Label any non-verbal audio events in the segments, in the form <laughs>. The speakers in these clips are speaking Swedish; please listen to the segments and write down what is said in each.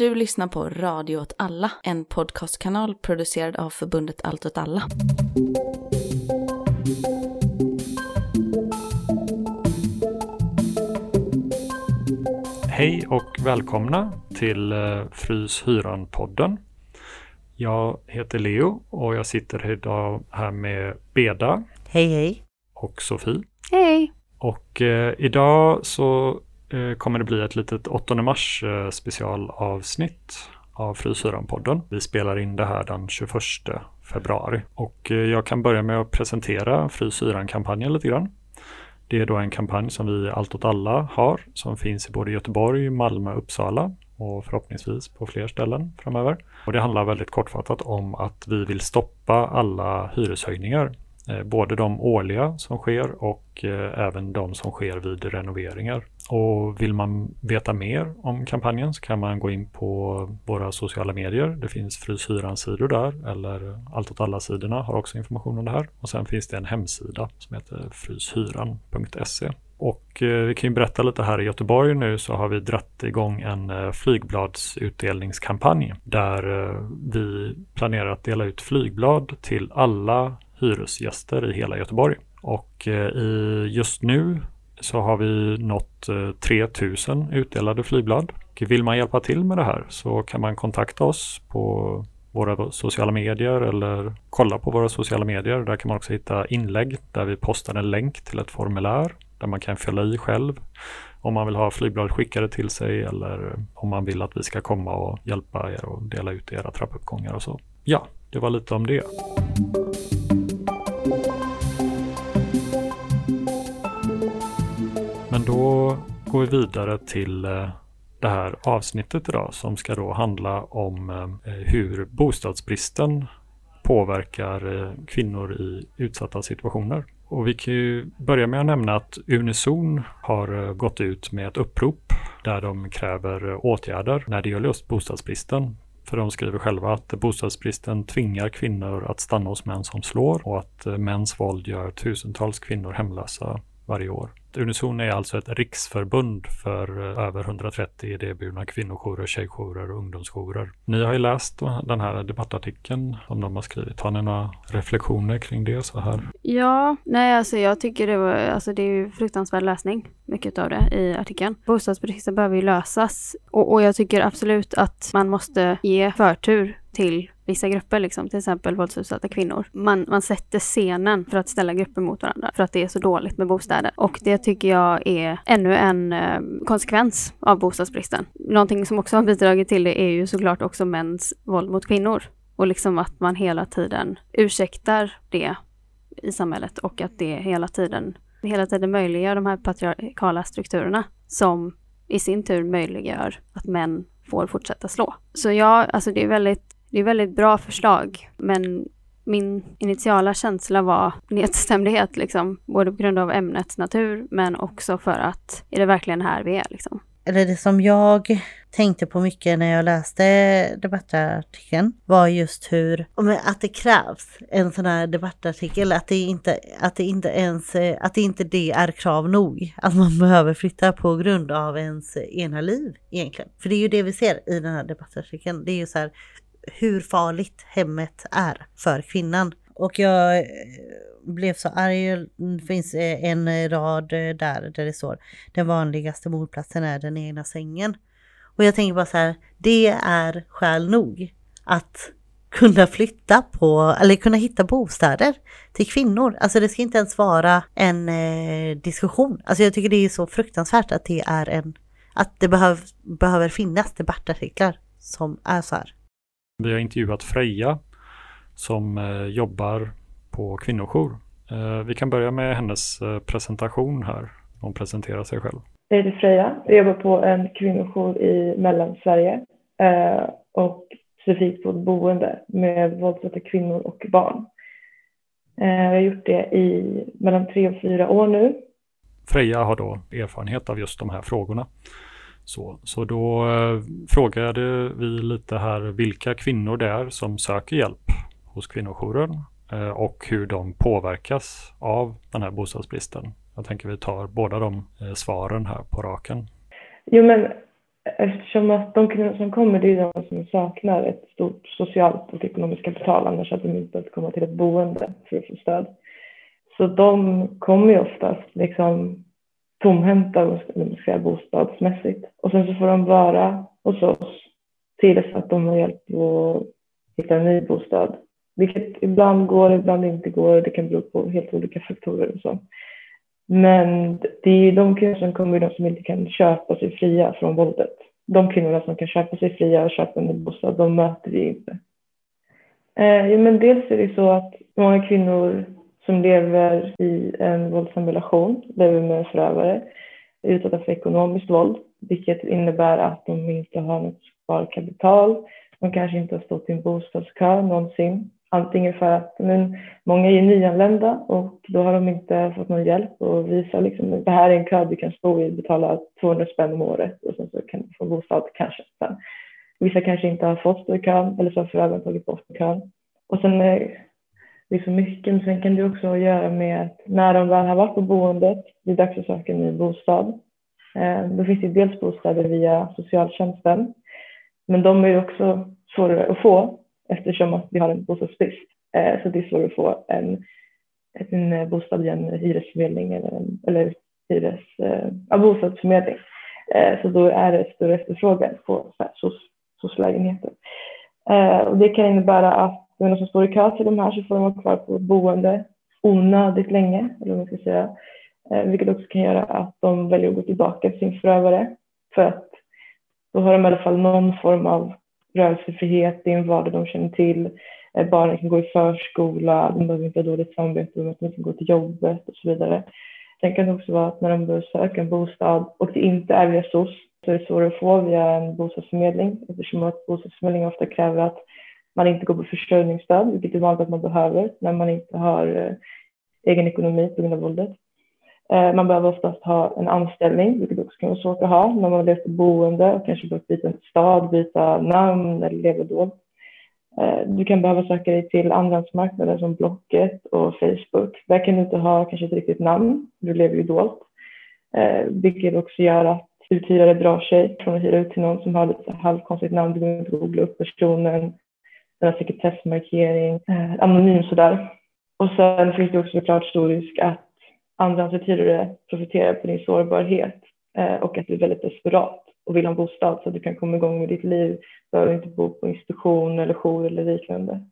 Du lyssnar på Radio åt alla, en podcastkanal producerad av förbundet Allt åt alla. Hej och välkomna till eh, Frys hyran-podden. Jag heter Leo och jag sitter idag här med Beda Hej hej. och Sofie. Hej! Och eh, idag så Eh, kommer det bli ett litet 8 mars eh, specialavsnitt av Frysyran-podden. Vi spelar in det här den 21 februari. Och eh, jag kan börja med att presentera Frysyran-kampanjen lite grann. Det är då en kampanj som vi Allt åt alla har som finns i både Göteborg, Malmö, Uppsala och förhoppningsvis på fler ställen framöver. Och det handlar väldigt kortfattat om att vi vill stoppa alla hyreshöjningar. Eh, både de årliga som sker och eh, även de som sker vid renoveringar. Och vill man veta mer om kampanjen så kan man gå in på våra sociala medier. Det finns Fryshyran-sidor där eller Allt åt alla-sidorna har också information om det här. Och sen finns det en hemsida som heter fryshyran.se. Och eh, vi kan ju berätta lite här i Göteborg nu så har vi dratt igång en flygbladsutdelningskampanj där vi planerar att dela ut flygblad till alla hyresgäster i hela Göteborg. Och eh, i, just nu så har vi nått eh, 3000 utdelade flygblad. Och vill man hjälpa till med det här så kan man kontakta oss på våra sociala medier eller kolla på våra sociala medier. Där kan man också hitta inlägg där vi postar en länk till ett formulär där man kan fylla i själv om man vill ha flygblad skickade till sig eller om man vill att vi ska komma och hjälpa er och dela ut era trappuppgångar och så. Ja, det var lite om det. Men då går vi vidare till eh, det här avsnittet idag som ska då handla om eh, eh, hur bostadsbristen påverkar kvinnor i utsatta situationer. Och vi kan ju börja med att nämna att Unison har gått ut med ett upprop där de kräver åtgärder när det gäller just bostadsbristen. För de skriver själva att bostadsbristen tvingar kvinnor att stanna hos män som slår och att mäns våld gör tusentals kvinnor hemlösa varje år. Unison är alltså ett riksförbund för eh, över 130 idéburna kvinnojourer, tjejjourer och ungdomsjourer. Ni har ju läst den här debattartikeln som de har skrivit. Har ni några reflektioner kring det så här? Ja, nej alltså jag tycker det var, alltså det är ju fruktansvärd läsning, mycket av det i artikeln. Bostadsbristen behöver ju lösas och, och jag tycker absolut att man måste ge förtur till vissa grupper, liksom, till exempel våldsutsatta kvinnor. Man, man sätter scenen för att ställa grupper mot varandra för att det är så dåligt med bostäder. Och det tycker jag är ännu en eh, konsekvens av bostadsbristen. Någonting som också har bidragit till det är ju såklart också mäns våld mot kvinnor. Och liksom att man hela tiden ursäktar det i samhället och att det hela tiden, hela tiden möjliggör de här patriarkala strukturerna som i sin tur möjliggör att män får fortsätta slå. Så ja, alltså det är väldigt, det är väldigt bra förslag, men min initiala känsla var nedstämdhet, liksom, både på grund av ämnets natur, men också för att är det verkligen här vi är? Liksom? Eller det som jag tänkte på mycket när jag läste debattartikeln var just hur, att det krävs en sån här debattartikel, att det inte, att det inte ens, att det inte det är krav nog. Att man behöver flytta på grund av ens ena liv egentligen. För det är ju det vi ser i den här debattartikeln. Det är ju så här hur farligt hemmet är för kvinnan. Och jag eh, blev så arg. Det finns eh, en rad eh, där, där det står den vanligaste mordplatsen är den egna sängen. Och jag tänker bara så här, det är skäl nog att kunna flytta på, eller kunna hitta bostäder till kvinnor. Alltså det ska inte ens vara en eh, diskussion. Alltså jag tycker det är så fruktansvärt att det är en, att det behöv, behöver finnas debattartiklar som är så här. Vi har intervjuat Freja som eh, jobbar på kvinnojour. Eh, vi kan börja med hennes eh, presentation här. Hon presenterar sig själv. Jag heter Freja. Jag jobbar på en kvinnojour i Mellansverige och specifikt på ett boende med våldsutsatta kvinnor och barn. Jag har gjort det i mellan tre och fyra år nu. Freja har då erfarenhet av just de här frågorna. Så, så då eh, frågade vi lite här vilka kvinnor det är som söker hjälp hos kvinnojouren eh, och hur de påverkas av den här bostadsbristen. Jag tänker vi tar båda de eh, svaren här på raken. Jo men eftersom att de kvinnor som kommer, det är de som saknar ett stort socialt och ekonomiskt kapital, annars hade de inte behövt komma till ett boende för att få stöd. Så de kommer ju oftast liksom tomhänta, man säga, bostadsmässigt. Och sen så får de vara hos oss tills att de har hjälp att hitta en ny bostad. Vilket ibland går, ibland inte går. Det kan bero på helt olika faktorer och så. Men det är de kvinnor som kommer, de som inte kan köpa sig fria från våldet. De kvinnorna som kan köpa sig fria och köpa en ny bostad, de möter vi inte. Eh, ja, men dels är det så att många kvinnor som lever i en våldsam relation, lever med en förövare, är utsatta för ekonomiskt våld, vilket innebär att de inte har något sparkapital. De kanske inte har stått i en bostadskö någonsin. Antingen för att men, många är nyanlända och då har de inte fått någon hjälp och visa liksom, det här är en kö du kan stå i, betala 200 spänn om året och sen så kan du få bostad kanske. Sen. Vissa kanske inte har fått stå i kön eller så har förövaren tagit bort kön. Och sen eh, det är så mycket, men sen kan det också göra med att när de väl har varit på boendet, det är dags att söka en ny bostad. Eh, då finns det dels bostäder via socialtjänsten, men de är också svårare att få eftersom att vi har en bostadsbrist. Eh, så det är svårare att få en, en bostad via en hyresförmedling eller, en, eller hyres, eh, ja, bostadsförmedling. Så då är det större efterfrågan på SOS-lägenheter. Och det kan innebära att de som står i kö till de här så får de vara kvar på ett boende onödigt länge, eller vad man ska säga. Eh, vilket också kan göra att de väljer att gå tillbaka till sin förövare för att då har de i alla fall någon form av rörelsefrihet, det är en vardag de känner till. Eh, barnen kan gå i förskola, de behöver inte ha dåligt samvete om att de kan gå till jobbet och så vidare. Sen kan det också vara att när de börjar söka en bostad och det inte är via SOS så är det svårare att få via en bostadsförmedling eftersom att bostadsförmedling ofta kräver att man inte går på försörjningsstöd, vilket är vanligt att man behöver när man inte har eh, egen ekonomi på grund av våldet. Eh, man behöver oftast ha en anställning, vilket också kan vara svårt att ha när man lever på boende och kanske behöver byta stad, byta namn eller leva dolt. Eh, du kan behöva söka dig till andrahandsmarknader som Blocket och Facebook. Där kan du inte ha kanske ett riktigt namn, du lever ju dolt. Eh, vilket också gör att uthyrare drar sig från att hyra ut till någon som har lite halvkonstigt namn. Du behöver inte googla upp personen, den har sekretessmarkering, anonym sådär. Och sen finns det också såklart stor risk att andrahandsuthyrare profiterar på din sårbarhet eh, och att du är väldigt desperat och vill ha en bostad så att du kan komma igång med ditt liv. Du behöver inte bo på institution eller jour eller liknande.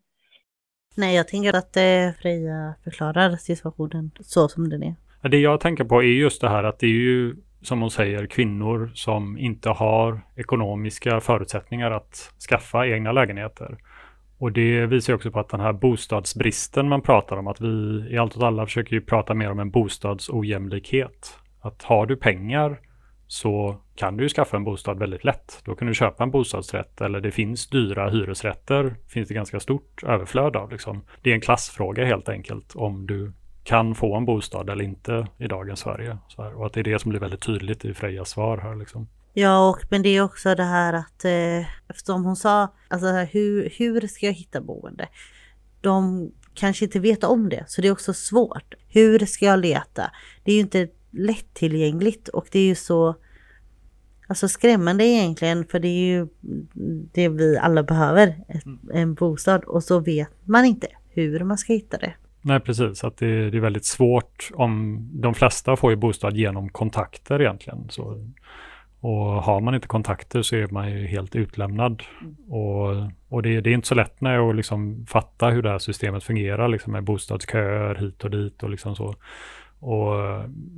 Nej, jag tänker att eh, Freja förklarar situationen så som den är. Det jag tänker på är just det här att det är ju som hon säger kvinnor som inte har ekonomiska förutsättningar att skaffa egna lägenheter. Och det visar också på att den här bostadsbristen man pratar om, att vi i allt åt alla försöker ju prata mer om en bostadsojämlikhet. Att har du pengar så kan du ju skaffa en bostad väldigt lätt. Då kan du köpa en bostadsrätt eller det finns dyra hyresrätter. finns det ganska stort överflöd av. Liksom. Det är en klassfråga helt enkelt om du kan få en bostad eller inte i dagens Sverige. Och att det är det som blir väldigt tydligt i Frejas svar här. Liksom. Ja, och, men det är också det här att eh, eftersom hon sa, alltså hur, hur ska jag hitta boende? De kanske inte vet om det, så det är också svårt. Hur ska jag leta? Det är ju inte lättillgängligt och det är ju så alltså skrämmande egentligen för det är ju det vi alla behöver, en bostad och så vet man inte hur man ska hitta det. Nej, precis. Att det, det, är väldigt svårt om de flesta får ju bostad genom kontakter egentligen. Så och har man inte kontakter så är man ju helt utlämnad. Mm. Och, och det, det, är inte så lätt när att liksom fatta hur det här systemet fungerar liksom med bostadsköer hit och dit och liksom så. Och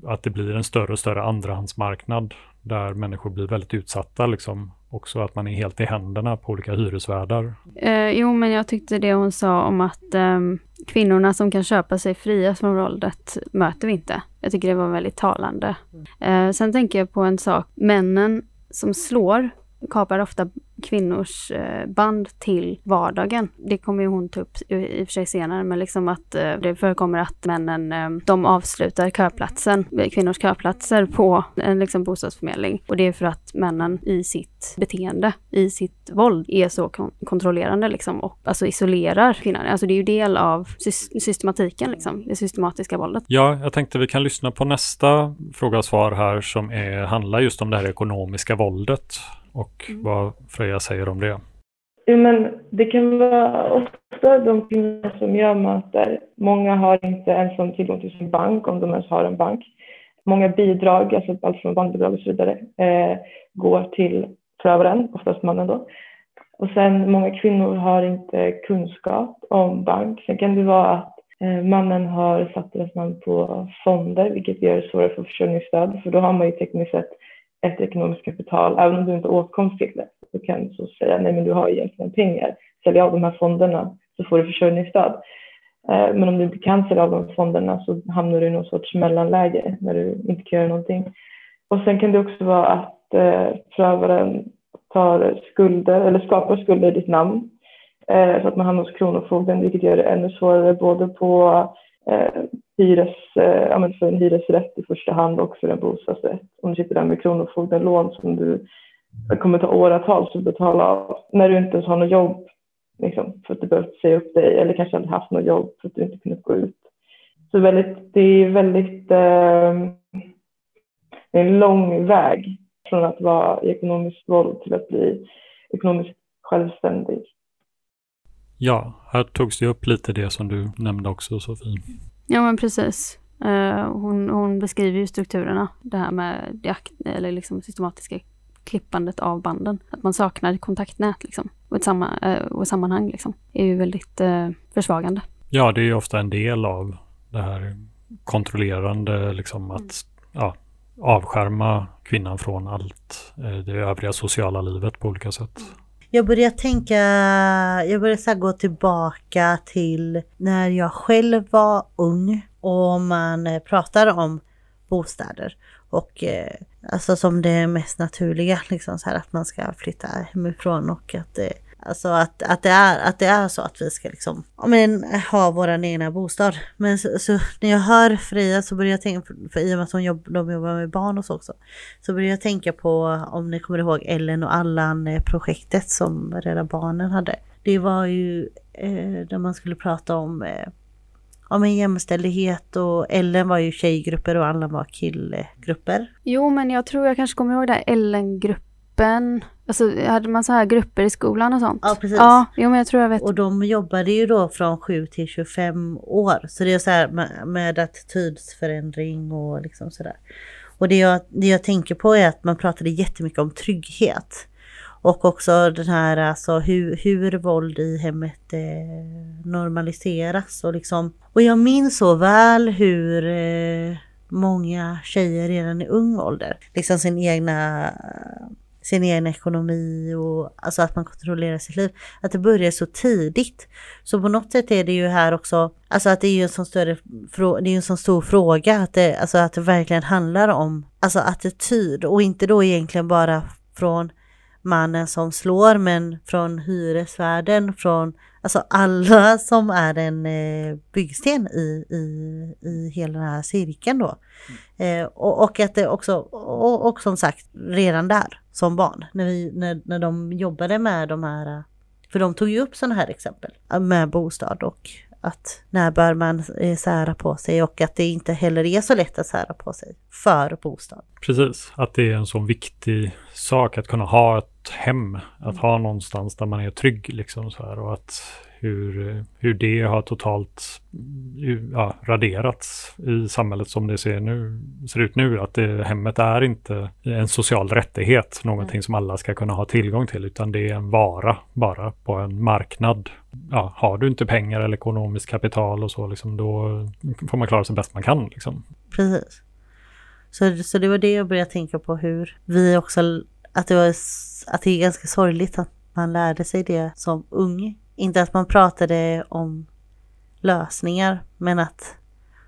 att det blir en större och större andrahandsmarknad där människor blir väldigt utsatta liksom. Också att man är helt i händerna på olika hyresvärdar. Eh, jo, men jag tyckte det hon sa om att eh, kvinnorna som kan köpa sig fria från våldet möter vi inte. Jag tycker det var väldigt talande. Mm. Eh, sen tänker jag på en sak. Männen som slår kapar ofta kvinnors eh, band till vardagen. Det kommer ju hon ta upp i och för sig senare, men liksom att eh, det förekommer att männen, eh, de avslutar köplatsen, kvinnors köplatser på en liksom bostadsförmedling. Och det är för att männen i sitt beteende, i sitt våld, är så kon kontrollerande liksom och alltså isolerar kvinnan. Alltså det är ju del av sy systematiken liksom, det systematiska våldet. Ja, jag tänkte vi kan lyssna på nästa fråga och svar här som är, handlar just om det här ekonomiska våldet och vad Freja säger om det. Jo, men det kan vara ofta de kvinnor som jag möter. Många har inte ens tillgång till sin bank, om de ens har en bank. Många bidrag, alltså allt från barnbidrag och så vidare, eh, går till förövaren, oftast mannen då. Och sen många kvinnor har inte kunskap om bank. Sen kan det vara att eh, mannen har satt deras namn på fonder, vilket gör det svårare för försörjningsstöd, för då har man ju tekniskt sett ett ekonomiskt kapital, även om du inte har åtkomst till det. Så kan du så säga, nej men du har egentligen pengar, sälj av de här fonderna så får du försörjningsstöd. Eh, men om du inte kan sälja av de fonderna så hamnar du i någon sorts mellanläge när du inte kan göra någonting. Och sen kan det också vara att eh, förövaren tar skulder eller skapar skulder i ditt namn eh, så att man hamnar hos Kronofogden vilket gör det ännu svårare både på eh, hyres, eh, för en hyresrätt i första hand och för en bostadsrätt. Om du sitter där med Kronofogden-lån som du kommer ta åratal att betala av när du inte ens har något jobb liksom, för att du behövt säga upp dig eller kanske aldrig haft något jobb för att du inte kunnat gå ut. Så väldigt, det är väldigt eh, en lång väg från att vara i ekonomiskt våld till att bli ekonomiskt självständig. Ja, här togs det upp lite det som du nämnde också Sofie. Ja men precis. Uh, hon, hon, beskriver ju strukturerna, det här med det eller liksom systematiska klippandet av banden. Att man saknar kontaktnät liksom, och ett, samma, uh, och sammanhang liksom, är ju väldigt uh, försvagande. Ja, det är ju ofta en del av det här kontrollerande, liksom att mm. ja, avskärma kvinnan från allt det övriga sociala livet på olika sätt. Mm. Jag börjar tänka, jag börjar så gå tillbaka till när jag själv var ung och man eh, pratar om bostäder och eh, alltså som det mest naturliga liksom så här att man ska flytta hemifrån och att det Alltså att, att, det är, att det är så att vi ska liksom, ja, men, ha vår egna bostad. Men så, så, när jag hör Freja så börjar jag tänka, för, för i och med att hon jobb, de jobbar med barn och så också, så börjar jag tänka på, om ni kommer ihåg Ellen och Allan-projektet eh, som Rädda Barnen hade. Det var ju eh, där man skulle prata om eh, om en jämställdhet och Ellen var ju tjejgrupper och Allan var killgrupper. Jo, men jag tror jag kanske kommer ihåg det här Ellen-gruppen gruppen, alltså hade man så här grupper i skolan och sånt? Ja precis. Ja, jo men jag tror jag vet. Och de jobbade ju då från 7 till 25 år. Så det är så här med, med attitydsförändring och liksom sådär. Och det jag, det jag tänker på är att man pratade jättemycket om trygghet. Och också den här alltså hur, hur våld i hemmet eh, normaliseras och liksom. Och jag minns så väl hur eh, många tjejer redan i ung ålder, liksom sin egna sin egen ekonomi och alltså att man kontrollerar sitt liv. Att det börjar så tidigt. Så på något sätt är det ju här också, alltså att det är ju en sån större, det är en sån stor fråga att det, alltså att det verkligen handlar om alltså attityd och inte då egentligen bara från mannen som slår men från hyresvärden, från alltså alla som är en eh, byggsten i, i, i hela den här cirkeln då. Mm. Eh, och, och, att det också, och, och, som sagt redan där som barn när, vi, när, när de jobbade med de här, för de tog ju upp sådana här exempel med bostad och att när bör man eh, sära på sig och att det inte heller är så lätt att sära på sig för bostad. Precis, att det är en så viktig sak att kunna ha ett hem, att mm. ha någonstans där man är trygg liksom så här och att hur, hur det har totalt ja, raderats i samhället som det ser, nu, ser ut nu. Att det, hemmet är inte en social rättighet, någonting mm. som alla ska kunna ha tillgång till, utan det är en vara bara på en marknad. Ja, har du inte pengar eller ekonomiskt kapital och så, liksom, då får man klara sig bäst man kan. Liksom. Precis. Så, så det var det jag började tänka på, hur vi också, att det, var, att det är ganska sorgligt att man lärde sig det som ung inte att man pratade om lösningar, men att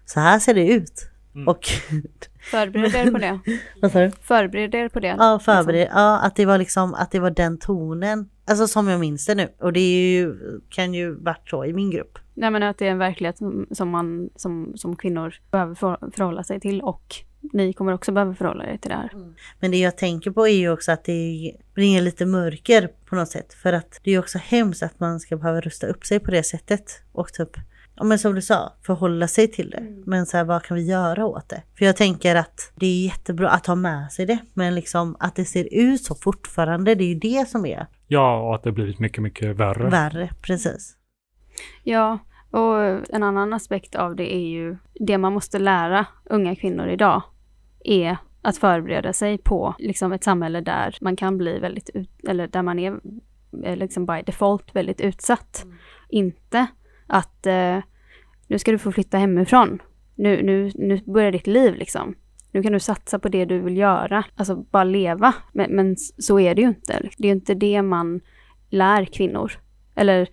så här ser det ut. Mm. Och <laughs> Förbered er på det. Vad sa du? Förbered er på det. Ja, förbered, liksom. ja att, det var liksom, att det var den tonen. Alltså som jag minns det nu. Och det ju, kan ju varit så i min grupp. Nej men att det är en verklighet som, som man som, som kvinnor behöver förhålla sig till och ni kommer också behöva förhålla er till det här. Mm. Men det jag tänker på är ju också att det bringar lite mörker på något sätt. För att det är också hemskt att man ska behöva rusta upp sig på det sättet. Och typ ja, men som du sa, förhålla sig till det. Mm. Men så här, vad kan vi göra åt det? För jag tänker att det är jättebra att ha med sig det. Men liksom att det ser ut så fortfarande, det är ju det som är Ja, och att det blivit mycket, mycket värre. värre. Precis. Ja, och en annan aspekt av det är ju det man måste lära unga kvinnor idag är att förbereda sig på liksom ett samhälle där man kan bli väldigt, ut, eller där man är eh, liksom by default väldigt utsatt. Inte att eh, nu ska du få flytta hemifrån. Nu, nu, nu börjar ditt liv liksom. Nu kan du satsa på det du vill göra, alltså bara leva. Men, men så är det ju inte. Det är ju inte det man lär kvinnor. Eller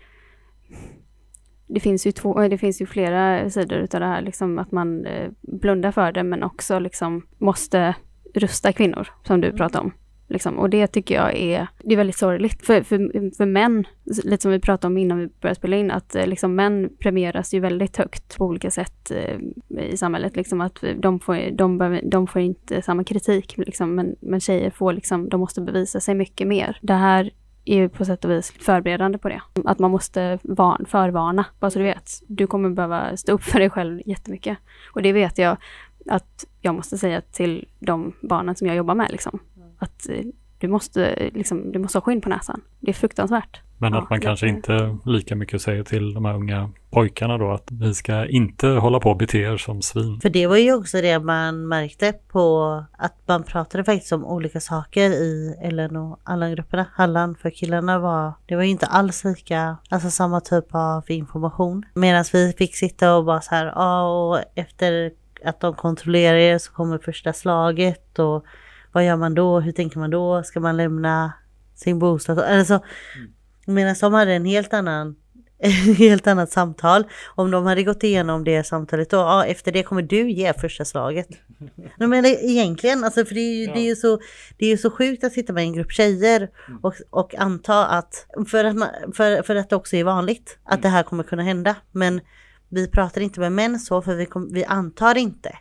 det finns ju, två, det finns ju flera sidor utav det här, liksom att man eh, blundar för det men också liksom måste rusta kvinnor, som du pratade om. Liksom. Och det tycker jag är, det är väldigt sorgligt. För, för, för män, lite som vi pratade om innan vi började spela in, att eh, liksom, män premieras ju väldigt högt på olika sätt eh, i samhället. Liksom, att de får, de, behöver, de får inte samma kritik, liksom, men, men tjejer får liksom, de måste bevisa sig mycket mer. Det här är ju på sätt och vis förberedande på det. Att man måste van, förvarna, bara så du vet. Du kommer behöva stå upp för dig själv jättemycket. Och det vet jag att jag måste säga till de barnen som jag jobbar med. Liksom. Att eh, du måste, liksom, du måste ha skinn på näsan. Det är fruktansvärt. Men Ja, att man kanske inte lika mycket säger till de här unga pojkarna då att vi ska inte hålla på och bete er som svin. För det var ju också det man märkte på att man pratade faktiskt om olika saker i Ellen och Allan-grupperna. Halland för killarna var, det var ju inte alls lika, alltså samma typ av information. Medan vi fick sitta och bara så här, ja och efter att de kontrollerar er så kommer första slaget och vad gör man då? Hur tänker man då? Ska man lämna sin bostad? Alltså, Medan de hade en helt annan <laughs> helt annat samtal. Om de hade gått igenom det samtalet då, ja, efter det kommer du ge första slaget. Nej, Men det- egentligen, alltså, för det är, ju, det, är ju så, det är ju så sjukt att sitta med en grupp tjejer och, och anta att, för att, man, för, för att det också är vanligt, att det här kommer kunna hända. Men vi pratar inte med män så, för vi, kom, vi antar inte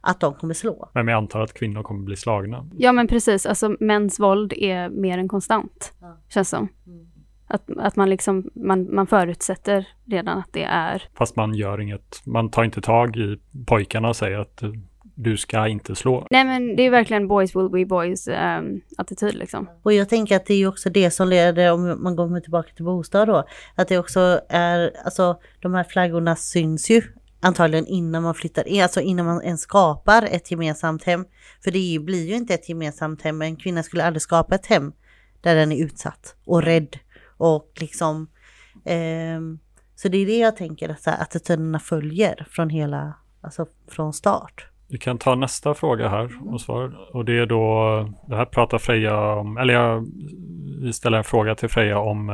att de kommer slå. Men jag antar att kvinnor kommer bli slagna. Ja men precis, alltså mäns våld är mer än konstant. Ja. Känns som. Att, att man liksom, man, man förutsätter redan att det är, Fast man gör inget, man tar inte tag i pojkarna och säger att eh, du ska inte slå. nej men det är verkligen boys will be boys ehm, attityd liksom. Och jag tänker att det är ju också det som leder, om man går tillbaka till bostad då, att det också är, alltså de här flaggorna syns ju antagligen innan man flyttar in, alltså innan man ens skapar ett gemensamt hem. För det blir ju inte ett gemensamt hem, en kvinna skulle aldrig skapa ett hem där den är utsatt och rädd och liksom ehm, så det är det jag tänker att så här, attityderna följer från hela, alltså från start. Vi kan ta nästa fråga här och svar. Och det är då, det här pratar Freja om, eller jag vi ställer en fråga till Freja om,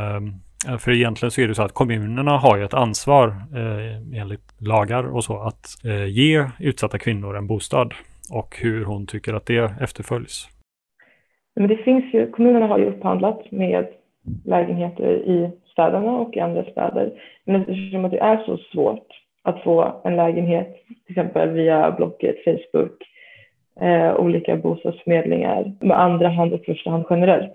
eh, för egentligen så är det så att kommunerna har ju ett ansvar eh, enligt lagar och så att eh, ge utsatta kvinnor en bostad och hur hon tycker att det efterföljs. Men det finns ju, kommunerna har ju upphandlat med lägenheter i städerna och i andra städer. Men eftersom att det är så svårt att få en lägenhet, till exempel via Blocket, Facebook, eh, olika bostadsförmedlingar, med andra hand och första hand generellt,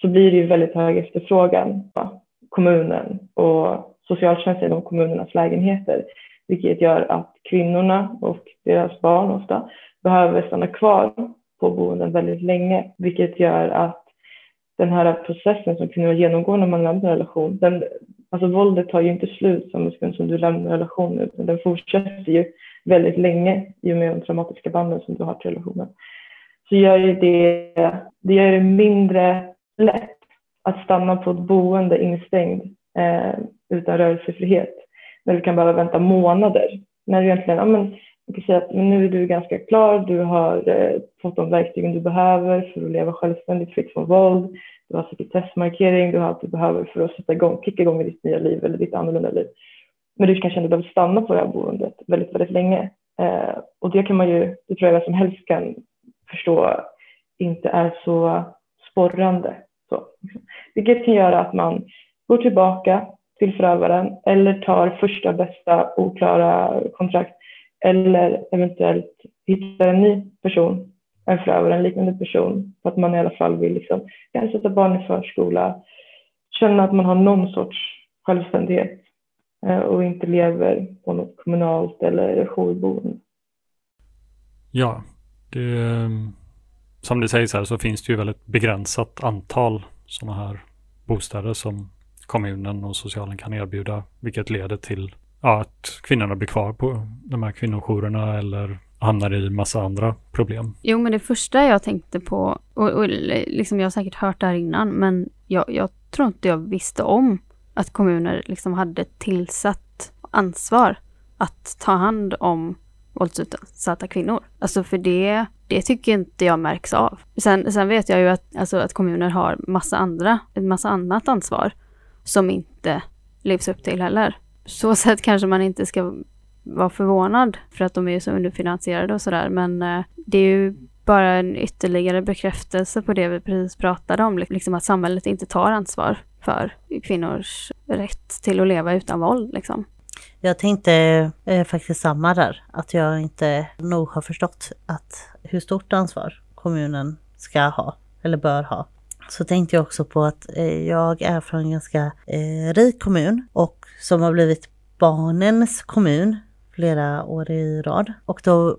så blir det ju väldigt hög efterfrågan på kommunen och socialtjänsten i de kommunernas lägenheter, vilket gör att kvinnorna och deras barn ofta behöver stanna kvar på boenden väldigt länge, vilket gör att den här processen som kvinnor genomgår när man lämnar en relation, den, alltså våldet tar ju inte slut samma sekund som du lämnar relationen, utan den fortsätter ju väldigt länge i och med de traumatiska banden som du har till relationen. Så gör ju det, det gör det mindre lätt att stanna på ett boende instängd eh, utan rörelsefrihet, när du kan behöva vänta månader. När du egentligen, ja men, man kan säga att men nu är du ganska klar, du har eh, fått de verktygen du behöver för att leva självständigt, fritt från våld, du har sekretessmarkering, du har allt du behöver för att sätta igång, kicka igång i ditt nya liv eller ditt annorlunda liv. Men du kanske ändå behöver stanna på det här boendet väldigt, väldigt länge. Eh, och det kan man ju, det tror jag vem som helst kan förstå, inte är så sporrande. Så. Vilket kan göra att man går tillbaka till förövaren eller tar första bästa oklara kontrakt eller eventuellt hittar en ny person, en förövare, en liknande person, för att man i alla fall vill liksom, kanske sätta barn i förskola, känna att man har någon sorts självständighet. Eh, och inte lever på något kommunalt eller jourboende. Ja, det, som det sägs här så finns det ju väldigt begränsat antal sådana här bostäder som kommunen och socialen kan erbjuda, vilket leder till ja, att kvinnorna blir kvar på de här kvinnojourerna eller hamnar i massa andra problem. Jo, men det första jag tänkte på, och, och liksom jag har säkert hört det här innan, men jag, jag tror inte jag visste om att kommuner liksom hade tillsatt ansvar att ta hand om våldsutsatta kvinnor. Alltså för det, det tycker inte jag märks av. Sen, sen vet jag ju att, alltså att kommuner har massa andra, ett massa annat ansvar som inte levs upp till heller. Så sätt kanske man inte ska vara förvånad för att de är så underfinansierade och sådär. Men eh, det är ju bara en ytterligare bekräftelse på det vi precis pratade om. Liksom, liksom att samhället inte tar ansvar för kvinnors rätt till att leva utan våld. Liksom. Jag tänkte eh, faktiskt samma där, att jag inte nog har förstått att hur stort ansvar kommunen ska ha eller bör ha. Så tänkte jag också på att eh, jag är från en ganska eh, rik kommun och som har blivit barnens kommun flera år i rad. Och då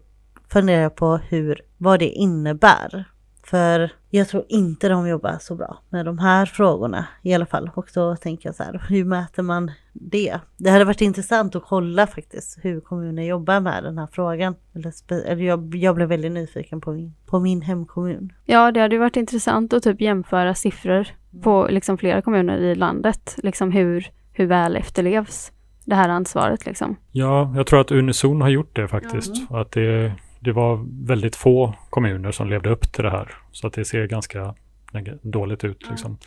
funderar jag på hur, vad det innebär. För jag tror inte de jobbar så bra med de här frågorna i alla fall. Och då tänker jag så här, hur mäter man det? Det hade varit intressant att kolla faktiskt hur kommunen jobbar med den här frågan. Eller, jag, jag blev väldigt nyfiken på min, på min hemkommun. Ja, det hade varit intressant att typ jämföra siffror på liksom flera kommuner i landet. Liksom hur, hur väl efterlevs det här ansvaret liksom. Ja, jag tror att Unison har gjort det faktiskt. Mm. Att det, det var väldigt få kommuner som levde upp till det här. Så att det ser ganska dåligt ut. Liksom.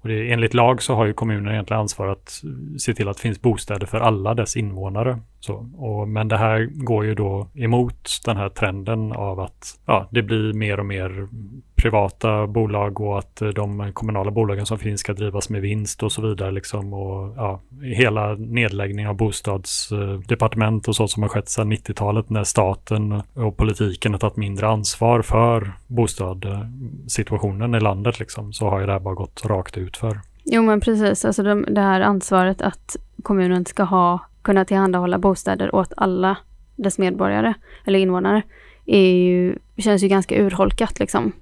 Och det, enligt lag så har ju kommunen egentligen ansvar att se till att det finns bostäder för alla dess invånare. Så, och, men det här går ju då emot den här trenden av att ja, det blir mer och mer privata bolag och att eh, de kommunala bolagen som finns ska drivas med vinst och så vidare. Liksom, och, ja, hela nedläggning av bostadsdepartement och så som har skett sedan 90-talet när staten och politiken har tagit mindre ansvar för bostadssituationen i landet liksom, så har ju det här bara gått rakt ut för. Jo men precis, alltså de, det här ansvaret att kommunen ska ha, kunna tillhandahålla bostäder åt alla dess medborgare eller invånare är ju, känns ju ganska urholkat liksom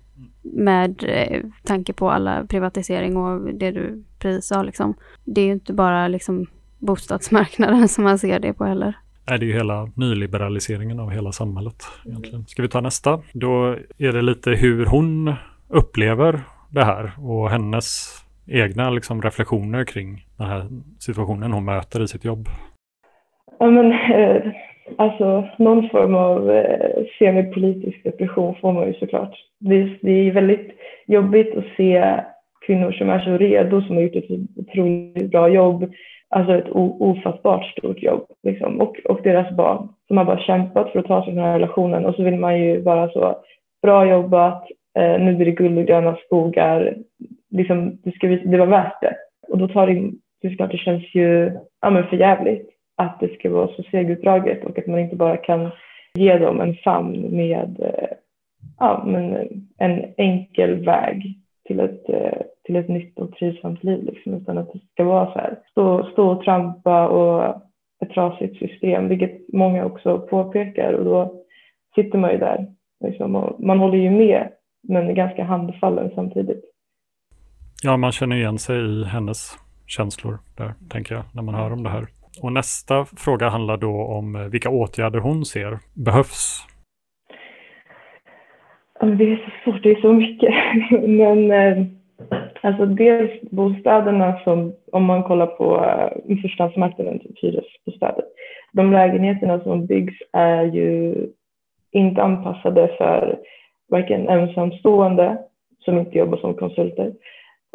med eh, tanke på alla privatisering och det du precis sa. Liksom. Det är ju inte bara liksom, bostadsmarknaden <laughs> som man ser det på heller. Nej, det är ju hela nyliberaliseringen av hela samhället. Egentligen. Ska vi ta nästa? Då är det lite hur hon upplever det här och hennes egna liksom, reflektioner kring den här situationen hon möter i sitt jobb. Ja, men, eh, Alltså någon form av eh, semipolitisk depression får man ju såklart. Det, det är väldigt jobbigt att se kvinnor som är så redo, som har gjort ett otroligt bra jobb, alltså ett ofattbart stort jobb, liksom. och, och deras barn som har bara kämpat för att ta sig den här relationen och så vill man ju bara så, bra jobbat, eh, nu blir det guld och gröna skogar, liksom, det, ska, det var värt det. Och då tar det, det, det känns ju ja, men för jävligt att det ska vara så segutdraget och att man inte bara kan ge dem en famn med eh, ja, men eh, en enkel väg till ett, eh, till ett nytt och trivsamt liv. Liksom, utan att det ska vara så här, stå, stå och trampa och ett trasigt system, vilket många också påpekar. Och då sitter man ju där liksom, och man håller ju med, men är ganska handfallen samtidigt. Ja, man känner igen sig i hennes känslor där, tänker jag, när man hör om det här. Och nästa fråga handlar då om eh, vilka åtgärder hon ser behövs. Alltså, det är så svårt, det är så mycket. <laughs> Men eh, alltså dels bostäderna som, om man kollar på eh, förstahandsmarknaden, typ hyresbostäder. De lägenheterna som byggs är ju inte anpassade för varken ensamstående som inte jobbar som konsulter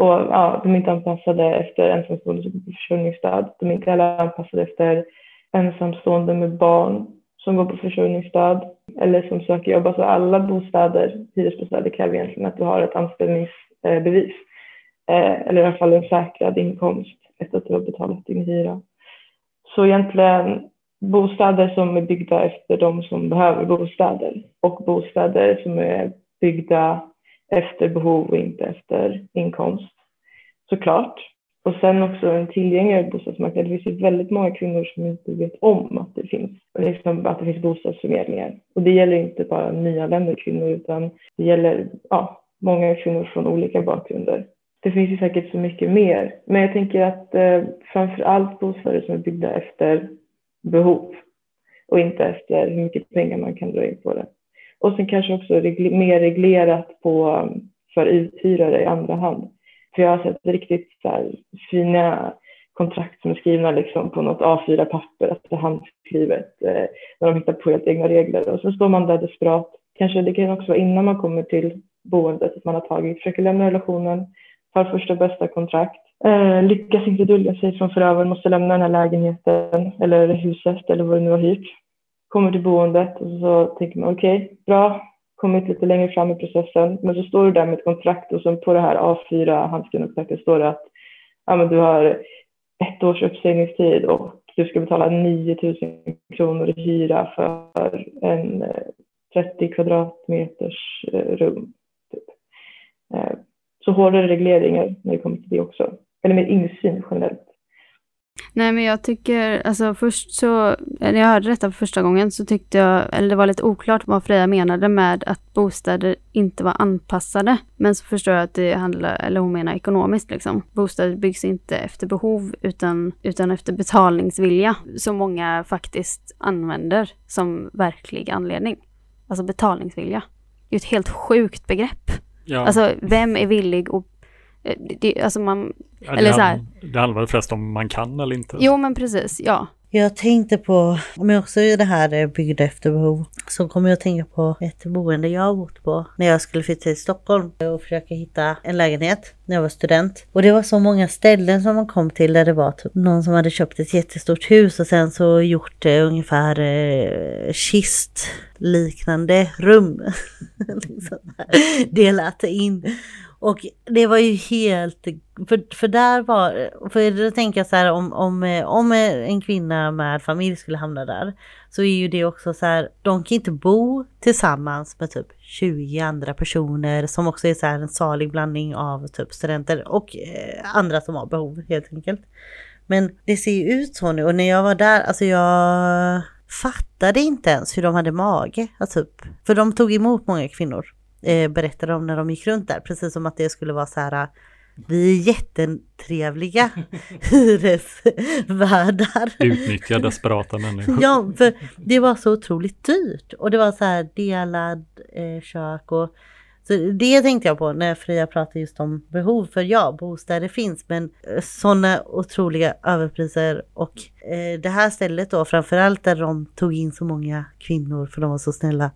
och ja, de är inte anpassade efter ensamstående som går på försörjningsstöd. De är inte heller anpassade efter ensamstående med barn som går på försörjningsstöd eller som söker jobb. Alltså alla bostäder, hyresbostäder kräver egentligen att du har ett anställningsbevis. Eh, eller i alla fall en säkrad inkomst efter att du har betalat din hyra. Så egentligen bostäder som är byggda efter de som behöver bostäder och bostäder som är byggda efter behov och inte efter inkomst såklart. Och sen också en tillgängligare bostadsmarknad. Det finns ju väldigt många kvinnor som inte vet om att det finns, liksom, att det finns bostadsförmedlingar. Och det gäller inte bara nyanlända kvinnor utan det gäller ja, många kvinnor från olika bakgrunder. Det finns ju säkert så mycket mer. Men jag tänker att eh, framför allt bostäder som är byggda efter behov och inte efter hur mycket pengar man kan dra in på det. Och sen kanske också regl mer reglerat på, för uthyrare i andra hand. För jag har sett riktigt så här, fina kontrakt som är skrivna liksom på något A4-papper, alltså handskrivet, eh, när de hittar på helt egna regler. Och så står man där desperat. Kanske det kan också vara innan man kommer till boendet, att man har tagit, försöker lämna relationen, tar första bästa kontrakt, eh, lyckas inte dölja sig från förövaren, måste lämna den här lägenheten eller huset eller vad det nu har hyrt. Kommer till boendet och så tänker man okej, okay, bra, kommit lite längre fram i processen, men så står du där med ett kontrakt och så på det här A4 handskrivna kontraktet står det att ja, men du har ett års uppsägningstid och du ska betala 9 000 kronor i hyra för en eh, 30 kvadratmeters eh, rum. Typ. Eh, så hårdare regleringar när det kommer till det också. Eller mer insyn generellt. Nej men jag tycker, alltså först så, när jag hörde detta för första gången så tyckte jag, eller det var lite oklart vad Freja menade med att bostäder inte var anpassade. Men så förstår jag att det handlar, eller hon menar ekonomiskt liksom. Bostäder byggs inte efter behov utan, utan efter betalningsvilja. Som många faktiskt använder som verklig anledning. Alltså betalningsvilja. Det är ett helt sjukt begrepp. Ja. Alltså vem är villig att Eh, det, alltså man, ja, eller så här. Det handlar förresten om man kan eller inte. Jo men precis, ja. Jag tänkte på, om jag också är det här byggda efter behov, så kommer jag att tänka på ett boende jag har bott på när jag skulle flytta till Stockholm och försöka hitta en lägenhet när jag var student. Och det var så många ställen som man kom till där det var typ någon som hade köpt ett jättestort hus och sen så gjort det ungefär eh, kistliknande rum. <laughs> liksom delat in. Och det var ju helt, för, för där var, för då tänker jag så här om, om, eh, om eh, en kvinna med familj skulle hamna där så är ju det också så här, de kan inte bo tillsammans med typ 20 andra personer som också är så här en salig blandning av typ studenter och eh, andra som har behov helt enkelt. Men det ser ju ut så nu och när jag var där, alltså jag fattade inte ens hur de hade mage. Alltså, typ. för de tog emot många kvinnor eh, berättade om när de gick runt där. Precis som att det skulle vara så här vi är jättetrevliga <laughs> hyresvärdar. Utnyttja desperata människor. Ja, för det var så otroligt dyrt. Och det var så här delad eh, kök och så det tänkte jag på när Fria pratade just om behov. För ja, bostäder finns men eh, sådana otroliga överpriser och eh, det här stället då framförallt där de tog in så många kvinnor för de var så snälla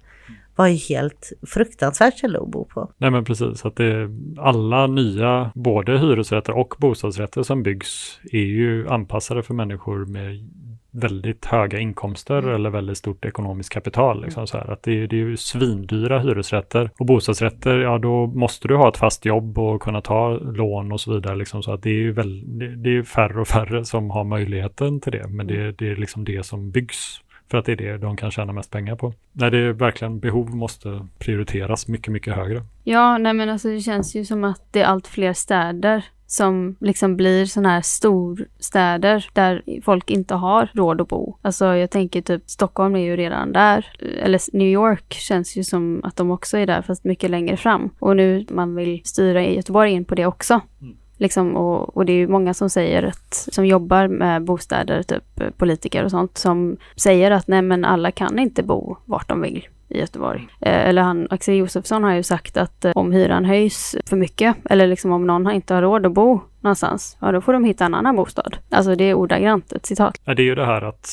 var ju helt fruktansvärt ställe att bo på. Nej men precis, att det alla nya, både hyresrätter och bostadsrätter som byggs är ju anpassade för människor med väldigt höga inkomster mm. eller väldigt stort ekonomiskt kapital. Liksom, mm. så här. Att det, är, det är ju svindyra hyresrätter och bostadsrätter, ja då måste du ha ett fast jobb och kunna ta lån och så vidare. Liksom, så att det är ju väl, det, det är färre och färre som har möjligheten till det, men det, mm. det är liksom det som byggs för att det är det de kan tjäna mest pengar på. Nej, det är verkligen behov måste prioriteras mycket, mycket högre. Ja, nej men alltså det känns ju som att det är allt fler städer som liksom blir sådana här storstäder där folk inte har råd att bo. Alltså jag tänker typ Stockholm är ju redan där. Eller New York känns ju som att de också är där fast mycket längre fram. Och nu man vill styra Göteborg in på det också. Mm. Liksom, och, och, det är ju många som säger att, som jobbar med bostäder, typ eh, politiker och sånt, som säger att nej men alla kan inte bo vart de vill i Göteborg. Eh, eller han, Axel Josefsson har ju sagt att eh, om hyran höjs för mycket, eller liksom om någon inte har råd att bo någonstans, ja då får de hitta en annan bostad. Alltså det är ordagrant ett citat. Ja, det är ju det här att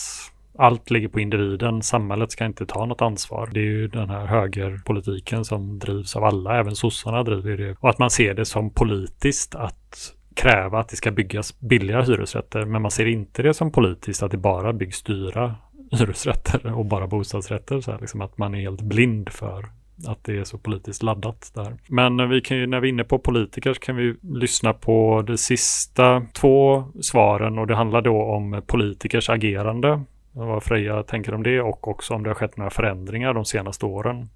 allt ligger på individen. Samhället ska inte ta något ansvar. Det är ju den här högerpolitiken som drivs av alla, även sossarna driver det. Och att man ser det som politiskt att kräva att det ska byggas billiga hyresrätter. Men man ser inte det som politiskt att det bara byggs dyra hyresrätter och bara bostadsrätter. Så här, liksom att man är helt blind för att det är så politiskt laddat där. Men vi kan ju, när vi är inne på politiker så kan vi lyssna på de sista två svaren och det handlar då om politikers agerande vad Freja tänker om det och också om det har skett några förändringar de senaste åren.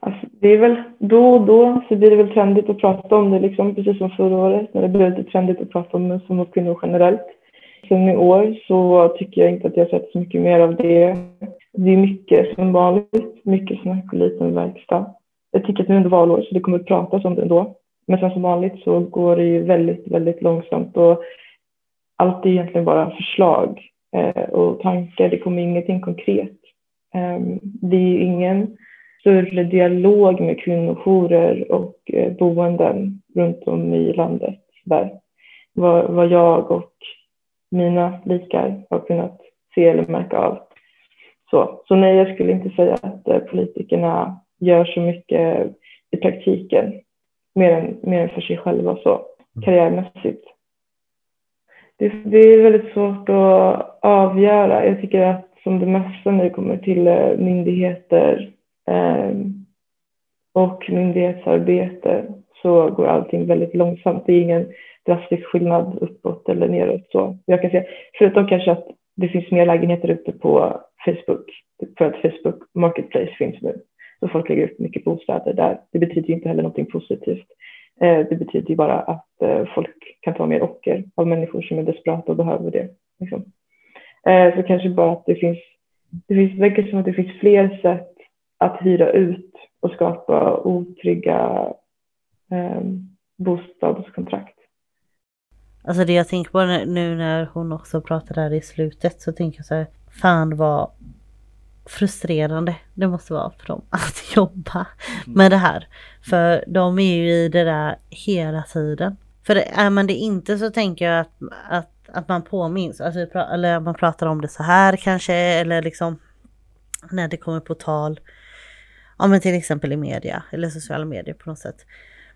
Alltså, det är väl då och då så blir det väl trendigt att prata om det, liksom, precis som förra året när det blev lite trendigt att prata om som kvinnor generellt. Sen i år så tycker jag inte att jag har sett så mycket mer av det. Det är mycket som vanligt, mycket snack och liten verkstad. Jag tycker att nu är det valår så det kommer att pratas om det ändå. Men sen som vanligt så går det ju väldigt, väldigt långsamt och allt är egentligen bara förslag och tankar. Det kommer ingenting konkret. Eh, det är ingen större dialog med kvinnojourer och eh, boenden runt om i landet. Där. Vad, vad jag och mina likar har kunnat se eller märka av. Så, så nej, jag skulle inte säga att eh, politikerna gör så mycket i praktiken, mer än, mer än för sig själva så, mm. karriärmässigt. Det, det är väldigt svårt att avgöra. Jag tycker att som det mesta när det kommer till eh, myndigheter eh, och myndighetsarbete så går allting väldigt långsamt. Det är ingen drastisk skillnad uppåt eller neråt. Så jag kan säga, förutom kanske att det finns mer lägenheter ute på Facebook för att Facebook Marketplace finns nu. Så folk lägger upp mycket bostäder där. Det betyder inte heller någonting positivt. Eh, det betyder ju bara att eh, folk kan ta mer ocker av människor som är desperata och behöver det. Liksom. Eh, så kanske bara att det finns, det finns, verkar som att det finns fler sätt att hyra ut och skapa otrygga eh, bostadskontrakt. Alltså det jag tänker på nu när hon också pratar där i slutet så tänker jag så här, fan vad frustrerande det måste vara för dem <laughs> att jobba med det här. För de är ju i det där hela tiden. För är man det inte så tänker jag att, att, att man påminns, alltså, eller man pratar om det så här kanske, eller liksom när det kommer på tal. Ja men till exempel i media eller sociala medier på något sätt.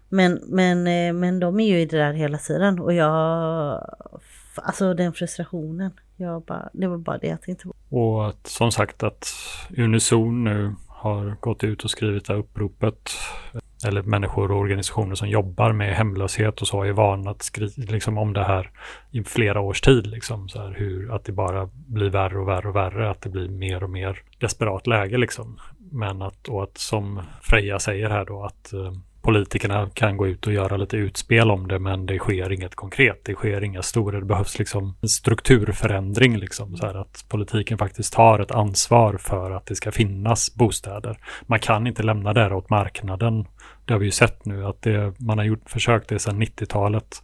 Men, men, eh, men de är ju i det där hela tiden och jag, alltså den frustrationen, jag bara, det var bara det jag tänkte på. Och att, som sagt att Unison nu har gått ut och skrivit det här uppropet eller människor och organisationer som jobbar med hemlöshet och så har ju varnat liksom, om det här i flera års tid. Liksom, så här, hur, att det bara blir värre och värre och värre, att det blir mer och mer desperat läge. Liksom. Men att, och att som Freja säger här då, att eh, politikerna kan gå ut och göra lite utspel om det, men det sker inget konkret. Det sker inga stora, det behövs liksom en strukturförändring, liksom, så här att politiken faktiskt tar ett ansvar för att det ska finnas bostäder. Man kan inte lämna det åt marknaden. Det har vi ju sett nu att det, man har gjort, försökt det sedan 90-talet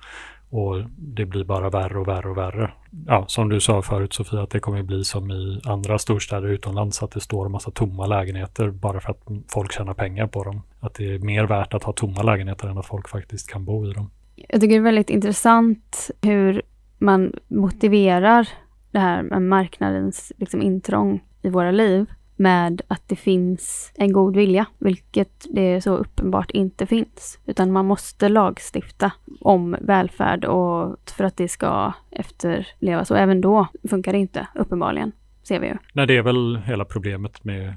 och det blir bara värre och värre och värre. Ja, som du sa förut Sofia, att det kommer bli som i andra storstäder utomlands, att det står en massa tomma lägenheter bara för att folk tjänar pengar på dem. Att det är mer värt att ha tomma lägenheter än att folk faktiskt kan bo i dem. Jag tycker det är väldigt intressant hur man motiverar det här med marknadens liksom, intrång i våra liv med att det finns en god vilja, vilket det så uppenbart inte finns. Utan man måste lagstifta om välfärd och för att det ska efterlevas. Och även då funkar det inte, uppenbarligen. Ser vi ju. Nej, det är väl hela problemet med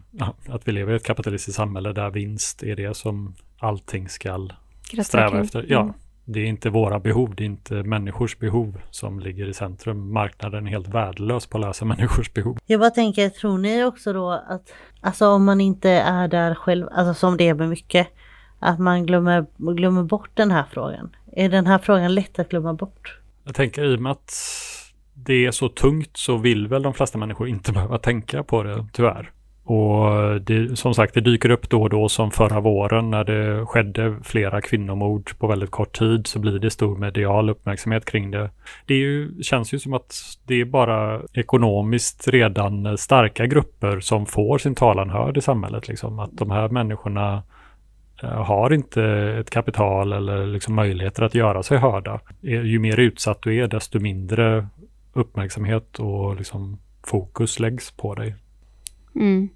att vi lever i ett kapitalistiskt samhälle där vinst är det som allting ska sträva efter. Ja, mm det är inte våra behov, det är inte människors behov som ligger i centrum. Marknaden är helt värdelös på att lösa <laughs> människors behov. Jag bara tänker, tror ni också då att, alltså om man inte är där själv, alltså som det är med mycket, att man glömmer, glömmer bort den här frågan? Är den här frågan lätt att glömma bort? Jag tänker i och med att det är så tungt så vill väl de flesta människor inte <laughs> behöva tänka på det, tyvärr. Och det, som sagt, det dyker upp då och då som förra våren när det skedde flera kvinnomord på väldigt kort tid så blir det stor medial uppmärksamhet kring det. Det ju, känns ju som att det är bara ekonomiskt redan starka grupper som får sin talan hörd i samhället. Liksom. Att de här människorna eh, har inte ett kapital eller liksom möjligheter att göra sig hörda. Eh, ju mer utsatt du är, desto mindre uppmärksamhet och liksom fokus läggs på dig. Mm.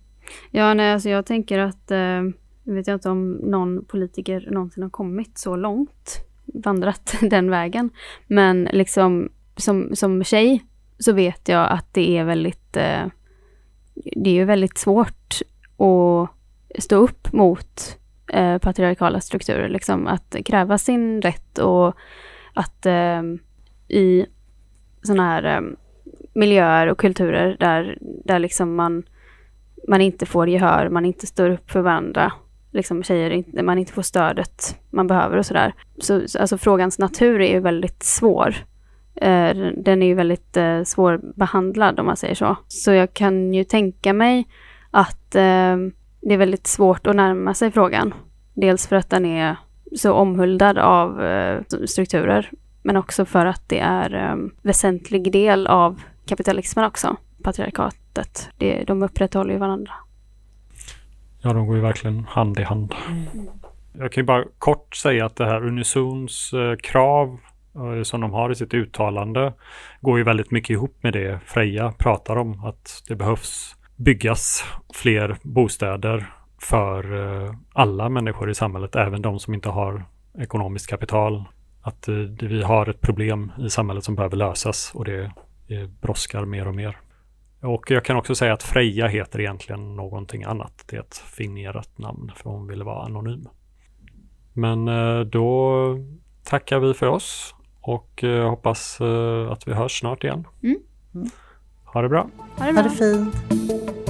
Ja, nej, alltså jag tänker att, eh, vet jag inte om någon politiker någonsin har kommit så långt, vandrat <laughs> den vägen. Men liksom som, som tjej så vet jag att det är väldigt, eh, det är ju väldigt svårt att stå upp mot eh, patriarkala strukturer, liksom att kräva sin rätt och att eh, i sådana här eh, miljöer och kulturer där, där liksom man man inte får gehör, man inte står upp för varandra, liksom tjejer man inte får stödet man behöver och sådär. Så, alltså frågans natur är ju väldigt svår. Eh, den är ju väldigt eh, svårbehandlad om man säger så. Så jag kan ju tänka mig att eh, det är väldigt svårt att närma sig frågan. Dels för att den är så omhuldad av strukturer, men också för att det är en väsentlig del av kapitalismen också, patriarkatet. Det, de upprätthåller ju varandra. Ja, de går ju verkligen hand i hand. Mm. Jag kan ju bara kort säga att det här Unisons eh, krav eh, som de har i sitt uttalande går ju väldigt mycket ihop med det Freja pratar om. Att det behövs byggas fler bostäder för eh, alla människor i samhället, även de som inte har ekonomiskt kapital. Att vi har ett problem i samhället som behöver lösas och det, det brådskar mer och mer. Och jag kan också säga att Freja heter egentligen någonting annat. Det är ett fingerat namn för hon ville vara anonym. Men eh, då tackar vi för oss och eh, hoppas eh, att vi hörs snart igen. Mm. Ha det bra. Ha det, bra. Ha det fint.